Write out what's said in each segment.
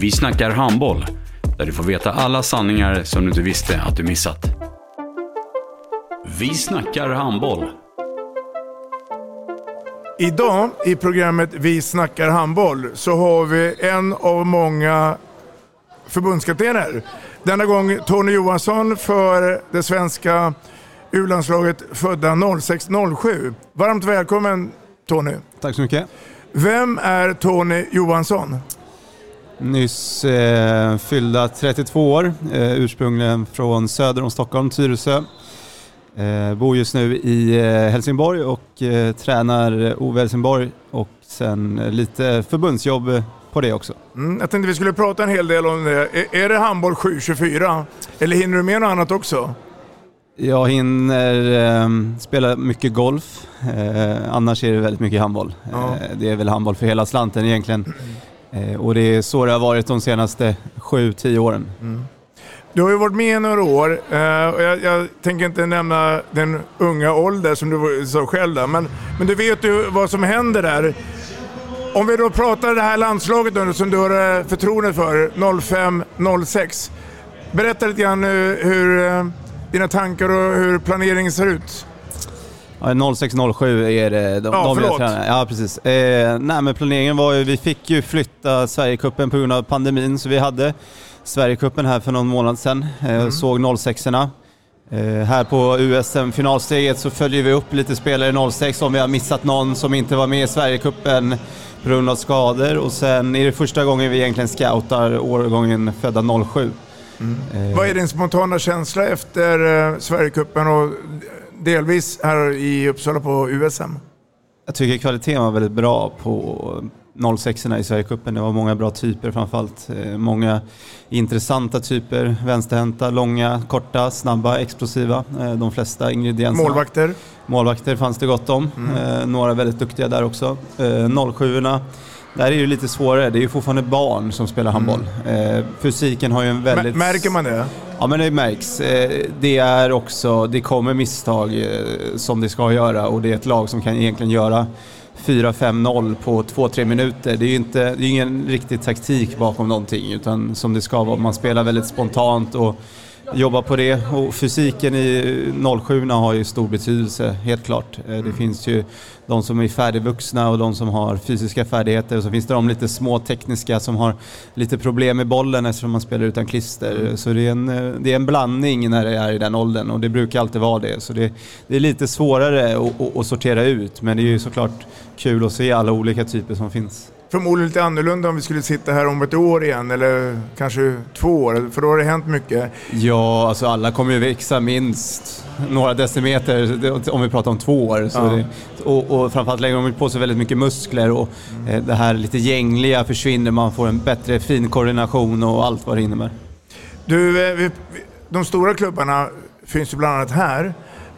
Vi snackar handboll, där du får veta alla sanningar som du inte visste att du missat. Vi snackar handboll. Idag i programmet Vi snackar handboll så har vi en av många förbundskaptener. Denna gång Tony Johansson för det svenska U-landslaget födda 0607. Varmt välkommen Tony. Tack så mycket. Vem är Tony Johansson? Nyss eh, fyllda 32 år, eh, ursprungligen från söder om Stockholm, Tyresö. Eh, bor just nu i eh, Helsingborg och eh, tränar OV Helsingborg och sen eh, lite förbundsjobb på det också. Mm, jag tänkte vi skulle prata en hel del om det. Är, är det handboll 724? Eller hinner du med något annat också? Jag hinner eh, spela mycket golf, eh, annars är det väldigt mycket handboll. Ja. Eh, det är väl handboll för hela slanten egentligen. Eh, och det är så det har varit de senaste 7-10 åren. Mm. Du har ju varit med i några år eh, och jag, jag tänker inte nämna den unga ålder som du sa själv där, men, men du vet ju vad som händer där. Om vi då pratar det här landslaget nu som du har eh, förtroende för, 05-06. Berätta lite grann hur, hur dina tankar och hur planeringen ser ut. Ja, 0607 är det de, Ja, de förlåt. Ja, precis. Eh, nej, men planeringen var ju, vi fick ju flytta Sverigecupen på grund av pandemin, så vi hade Sverigecupen här för någon månad sedan. Eh, Såg 06 erna eh, Här på USM-finalsteget så följer vi upp lite spelare 06 om vi har missat någon som inte var med i Sverigecupen på grund av skador. Och sen är det första gången vi egentligen scoutar årgången födda 07. Eh, Vad är din spontana känsla efter eh, Sverigecupen och delvis här i Uppsala på USM? Jag tycker kvaliteten var väldigt bra på 06 i Sverigecupen. Det var många bra typer framförallt. Eh, Många intressanta typer. Vänsterhänta, långa, korta, snabba, explosiva. Eh, De flesta ingredienserna. Målvakter? Målvakter fanns det gott om. Eh, Några väldigt duktiga där också. Eh, 07 där är det ju lite svårare. Det är ju fortfarande barn som spelar handboll. Eh, Fysiken har ju en väldigt... Mär- Märker man det? Ja men det märks. Eh, Det är också, det kommer misstag eh, som det ska göra och det är ett lag som kan egentligen göra 4-5-0 på 2-3 minuter. Det är ju inte, det är ingen riktig taktik bakom någonting utan som det ska vara. Man spelar väldigt spontant och jobbar på det. Och fysiken i 07 har ju stor betydelse, helt klart. Eh, Det finns ju de som är färdigvuxna och de som har fysiska färdigheter och så finns det de lite små tekniska som har lite problem med bollen eftersom man spelar utan klister. Så det är, en, eh, det är en blandning när det är i den åldern och det brukar alltid vara det. Så det, det är lite svårare att, att, att sortera ut men det är ju såklart kul att se alla olika typer som finns. Förmodligen lite annorlunda om vi skulle sitta här om ett år igen eller kanske två år, för då har det hänt mycket. Ja, alltså alla kommer ju växa minst några decimeter om vi pratar om två år. Ja. det, och, och framförallt lägger de på sig väldigt mycket muskler och eh, det här lite gängliga försvinner, man får en bättre fin koordination och allt vad det innebär. Du, eh, vi- de stora klubbarna finns ju bland annat här.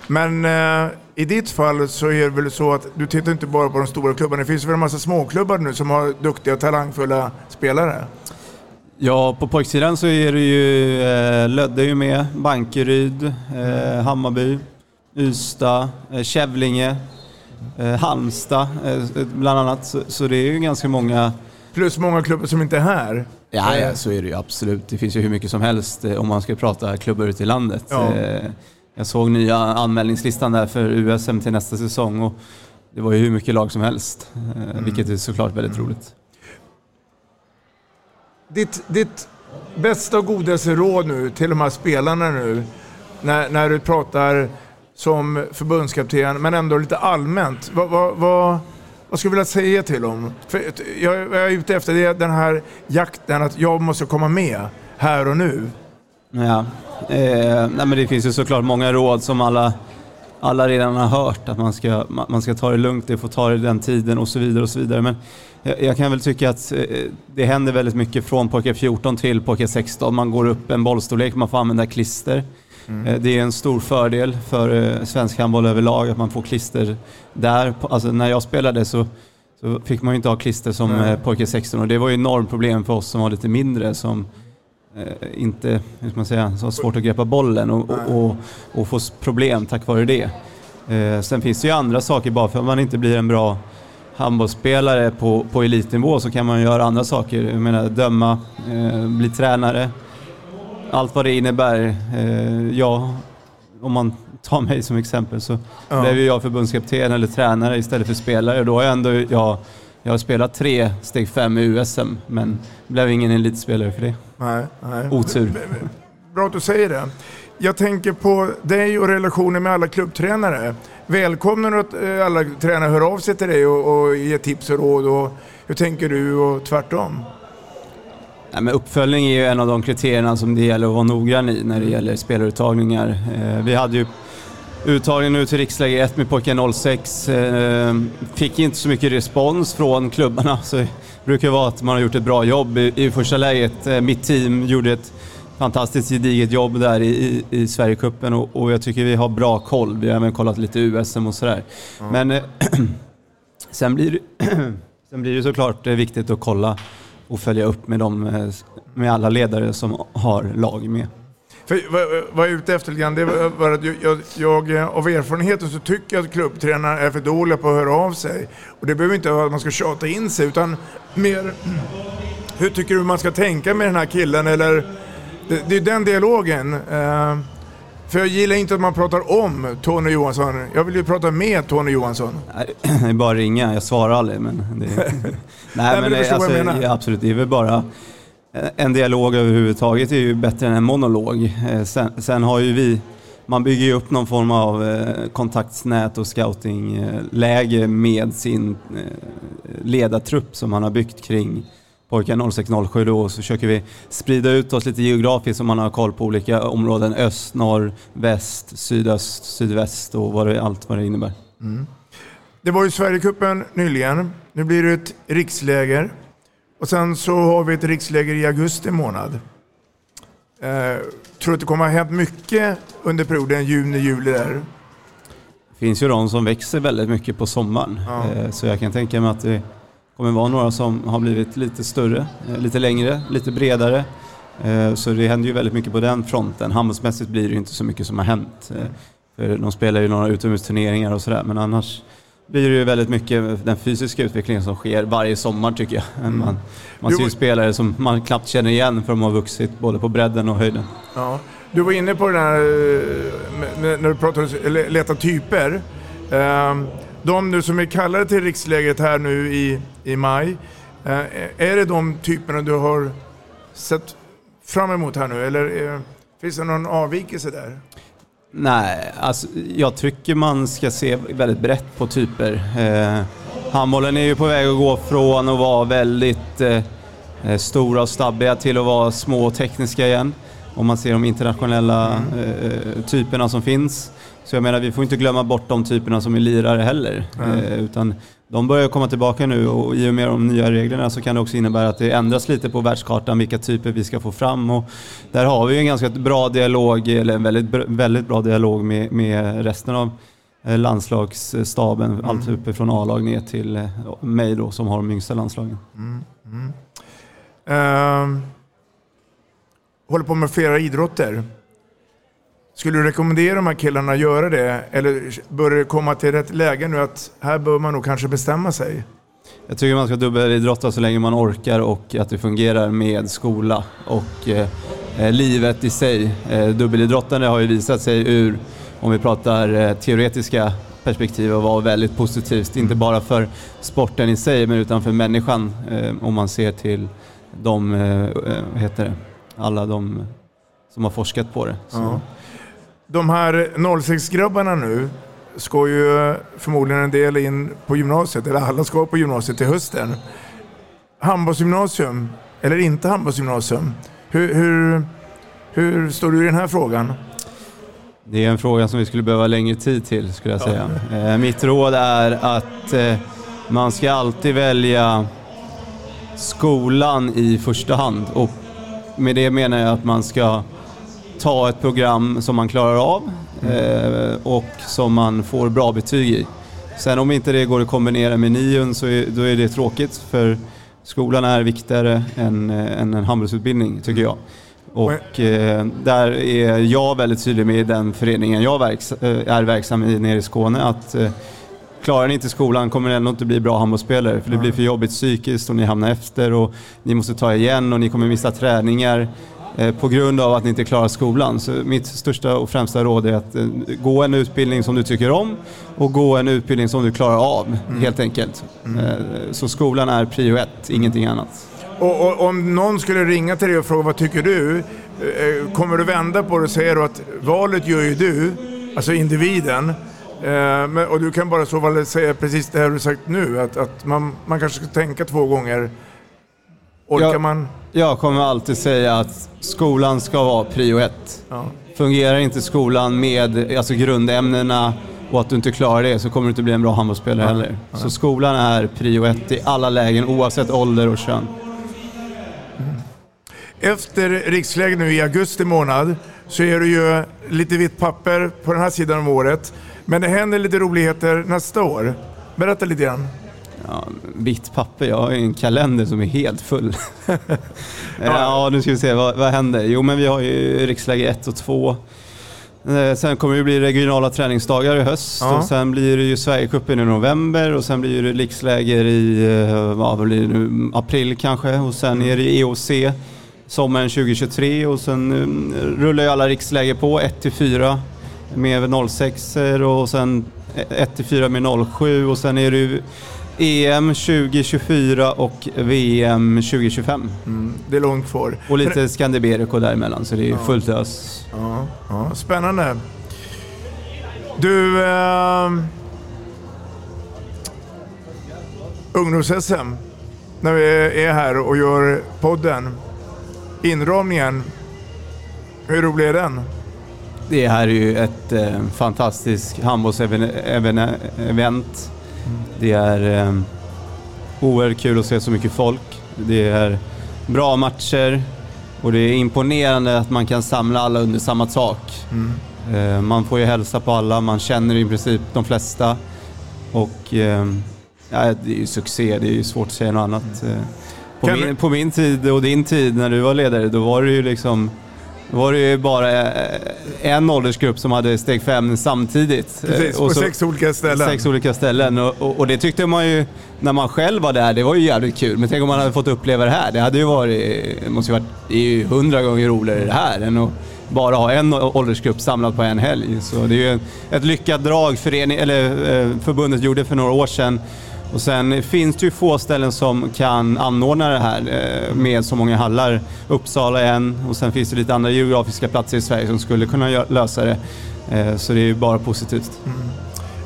Men eh, i ditt fall så är det väl så att du tittar inte bara på de stora klubbarna. Det finns väl en massa småklubbar nu som har duktiga och talangfulla spelare. Ja, på pojksidan så är det ju eh, Lödde är ju med, Bankeryd, eh, Hammarby, Ystad, eh, Kävlinge, eh, Halmstad eh, bland annat. Så, så det är ju ganska många Plus många klubbar som inte är här. Ja, Eh, ja, så är det ju absolut. Det finns ju hur mycket som helst eh, om man ska prata klubbar ute i landet. Ja. Jag såg nya anmälningslistan där för USM till nästa säsong och det var ju hur mycket lag som helst, eh, vilket är såklart väldigt roligt. Ditt, ditt bästa och godaste råd nu till de här spelarna nu, när, när du pratar som förbundskapten, men ändå lite allmänt. Vad, vad, vad, vad skulle du vilja säga till dem? För jag, jag är ute efter det, den här jakten, att jag måste komma med här och nu. Ja, eh, nej men det finns ju såklart många råd som alla, alla redan har hört, att man ska, man ska ta det lugnt, det får ta det den tiden och så vidare. och så vidare. Men jag, jag kan väl tycka att eh, det händer väldigt mycket från pojke 14 till pojke 16. Man går upp en bollstorlek, man får använda klister. Mm. Eh, det är en stor fördel för eh, svensk handboll överlag att man får klister där. Alltså när jag spelade så, så fick man ju inte ha klister som mm. pojke 16 och det var ju enormt problem för oss som var lite mindre som inte, hur ska man säga, så svårt att greppa bollen och, och, och, och få problem tack vare det. Eh, sen finns det ju andra saker, bara för att man inte blir en bra handbollsspelare på, på elitnivå så kan man göra andra saker. Jag menar döma, eh, bli tränare, allt vad det innebär. Eh, ja, om man tar mig som exempel så ja. blev jag förbundskapten eller tränare istället för spelare. Då har jag ändå, ja, jag har spelat tre steg fem i USM men blev ingen elitspelare för det. Nej, nej. Otur. Bra att du säger det. Jag tänker på dig och relationen med alla klubbtränare. Välkomnar du att eh, alla tränare hör av sig till dig och, och ger tips och råd? Och hur tänker du och tvärtom? Ja, men uppföljning är ju en av de kriterierna som det gäller att vara noggrann i när det gäller spelaruttagningar. Eh, vi hade ju uttagning nu till riksläge 1 med pojkar 06. Eh, fick inte så mycket respons från klubbarna. Så det brukar vara att man har gjort ett bra jobb i, i första läget. Eh, mitt team gjorde ett fantastiskt gediget jobb där i, i, i Sverigecupen och, och jag tycker vi har bra koll. Vi har även kollat lite USM och sådär. Mm. Men eh, sen, blir, sen blir det såklart viktigt att kolla och följa upp med, dem, med alla ledare som har lag med. För, vad, vad jag är ute efter lite grann, det var att jag, jag, jag, av erfarenheten så tycker jag att klubbtränare är för dåliga på att höra av sig. Och det behöver inte vara att man ska tjata in sig, utan mer hur tycker du man ska tänka med den här killen? Eller, det, det är den dialogen. För jag gillar inte att man pratar om Tony Johansson. Jag vill ju prata med Tony Johansson. Det är bara att ringa. Jag svarar aldrig. Men det, nej, nej, men, det, alltså, ja, absolut. Det är väl bara... Eh, en dialog överhuvudtaget är ju bättre än en monolog. Eh, sen, sen har ju vi... Man bygger ju upp någon form av eh, kontaktsnät och scoutingläge med sin ledartrupp som man har byggt kring pojkar 0607 då så försöker vi sprida ut oss lite geografiskt så man har koll på olika områden. Öst, norr, väst, sydöst, sydväst och vad det, allt vad det innebär. Mm. Det var ju Sverigecupen nyligen. Nu blir det ett riksläger. Och sen så har vi ett riksläger i augusti månad. Eh, tror att det kommer att ha hänt mycket under perioden juni-juli där? Det finns ju de som växer väldigt mycket på sommaren. Ja. Eh, så jag kan tänka mig att det kommer vara några som har blivit lite större, eh, lite längre, lite bredare. Eh, så det händer ju väldigt mycket på den fronten. Handbollsmässigt blir det ju inte så mycket som har hänt. Eh, för de spelar ju några utomhusturneringar och sådär, men annars blir det ju väldigt mycket den fysiska utvecklingen som sker varje sommar tycker jag. Mm. Man, man ser ju spelare som man knappt känner igen för de har vuxit både på bredden och höjden. Ja. Du var inne på det här när du pratade leta typer. Ehm, de nu som är kallade till rikslägret här nu i, i maj, eh, är det de typerna du har sett fram emot här nu eller eh, finns det någon avvikelse där? Nej, alltså, jag tycker man ska se väldigt brett på typer. Eh, handbollen är ju på väg att gå från att vara väldigt eh, eh stora och stabbiga till att vara små och tekniska igen. Om man ser de internationella mm. eh, typerna som finns. Så jag menar, vi får inte glömma bort de typerna som är lirare heller. Mm. Eh, utan de börjar komma tillbaka nu och i och med de nya reglerna så kan det också innebära att det ändras lite på världskartan vilka typer vi ska få fram. Och där har vi en ganska bra dialog, eller en väldigt, väldigt bra dialog med, med resten av eh, landslagsstaben, mm. allt uppifrån A-lag ner till eh, mig då som har de yngsta landslagen. Mm. Mm. Uh, håller på med flera idrotter. Skulle du rekommendera de här killarna att göra det? Eller börjar det komma till rätt läge nu att här bör man nog kanske bestämma sig? Jag tycker man ska dubbelidrotta så länge man orkar och att det fungerar med skola och eh, eh, livet i sig. Eh, dubbelidrottande har ju visat sig ur, om vi pratar eh, teoretiska perspektiv, att vara väldigt positivt. Inte bara för sporten i sig, men utan för människan. Eh, om man ser till de, eh, heter det, alla de som har forskat på det. Så. Ja. De här 06-grabbarna nu ska ju förmodligen en del in på gymnasiet, eller alla ska på gymnasiet till hösten. Handbollsgymnasium, eller inte handbollsgymnasium. Hur, hur, hur står du i den här frågan? Det är en fråga som vi skulle behöva längre tid till skulle jag säga. Eh, mitt råd är att eh, man ska alltid välja skolan i första hand. Och med det menar jag att man ska ta ett program som man klarar av eh, och som man får bra betyg i. Sen om inte det går att kombinera med nion så är, då är det tråkigt för skolan är viktigare än, eh, än en handbollsutbildning tycker jag. Och eh, där är jag väldigt tydlig med i den föreningen jag verks, eh, är verksam i nere i Skåne att eh, klarar ni inte skolan kommer ni ändå inte bli bra handbollsspelare för det blir för jobbigt psykiskt och ni hamnar efter och ni måste ta igen och ni kommer missa träningar på grund av att ni inte klarar skolan. Så mitt största och främsta råd är att eh, gå en utbildning som du tycker om och gå en utbildning som du klarar av helt enkelt. Eh, Så skolan är prio ett, ingenting annat. Och, och om någon skulle ringa till dig och fråga vad tycker du? Eh, Kommer du vända på det och säga att valet gör ju du, alltså individen. Eh, och du kan bara så fall säga precis det här du sagt nu, att, att man, man kanske ska tänka två gånger. Orkar Jag- man? Jag kommer alltid säga att skolan ska vara prio ett. Ja. Fungerar inte skolan med alltså grundämnena och att du inte klarar det så kommer du inte bli en bra handbollsspelare heller. Så skolan är prio ett i alla lägen oavsett ålder och kön. Efter riksläger nu i augusti månad så är det ju lite vitt papper på den här sidan av året. Men det händer lite roligheter nästa år. Berätta lite grann. Ja, vitt papper, jag har ju en kalender som är helt full. ja, nu ska vi se, vad, vad händer? Jo, men vi har ju riksläge 1 och 2. Eh, Sen kommer det bli regionala träningsdagar i höst. Ja. och sen blir det ju Sverigecupen i november. Och sen blir det riksläger i eh, vad blir det nu, april kanske. Och sen är det EOC sommaren 2023 och sen eh, rullar ju alla riksläger på. 1 till 4 med 06 och sen 1 till 4 med 07 och sen är det ju EM 2024 och VM 2025. Mm, det är långt kvar. Och lite Scandiberico däremellan så det är ju fullt ös. Ja, ja, spännande. Du... Eh, Ungdoms-SM, när vi är här och gör podden. Inramningen, hur rolig är den? Det här är ju ett eh, fantastiskt handbollsevent. Det är eh, oerhört kul att se så mycket folk. Det är bra matcher och det är imponerande att man kan samla alla under samma tak. Eh, man får ju hälsa på alla, man känner i princip de flesta. Och eh, ja, det är ju succé, det är ju svårt att säga något annat. Eh, På min, på min tid och din tid när du var ledare, då var det ju liksom då var det ju bara eh, en åldersgrupp som hade steg fem samtidigt. Precis, Eh, på och så- sex olika ställen. Sex olika ställen och, och, och det tyckte man ju när man själv var där, det var ju jävligt kul. Men tänk om man hade fått uppleva det här. Det hade ju varit, måste ju varit, det är ju hundra gånger roligare det här än att bara ha en åldersgrupp samlad på en helg. Så det är ju ett lyckat drag förening, eller, eh, förbundet gjorde för några år sedan. Och sen finns det ju få ställen som kan anordna det här eh, med så många hallar. Uppsala är en och sen finns det lite andra geografiska platser i Sverige som skulle kunna lösa det. Eh, Så det är ju bara positivt.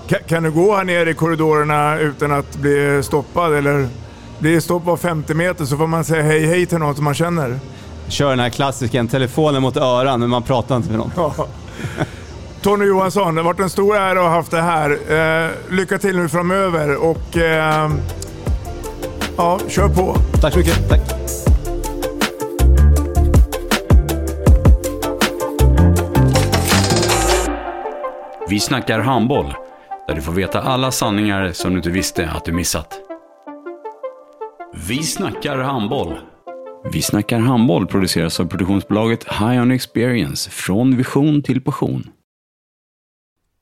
Kan, kan du gå här nere i korridorerna utan att bli stoppad? Eller blir stopp var 50 meter så får man säga hej hej till någon som man känner? Kör den här klassiken, telefonen mot öran men man pratar inte med någon. Ja. Tony Johansson, det har varit en stor ära att ha haft det här. Eh, lycka till nu framöver och eh, ja, kör på. Tack så mycket. Tack. Vi snackar handboll, där du får veta alla sanningar som du inte visste att du missat. Vi snackar handboll. Vi snackar handboll produceras av produktionsbolaget High On Experience, från vision till passion.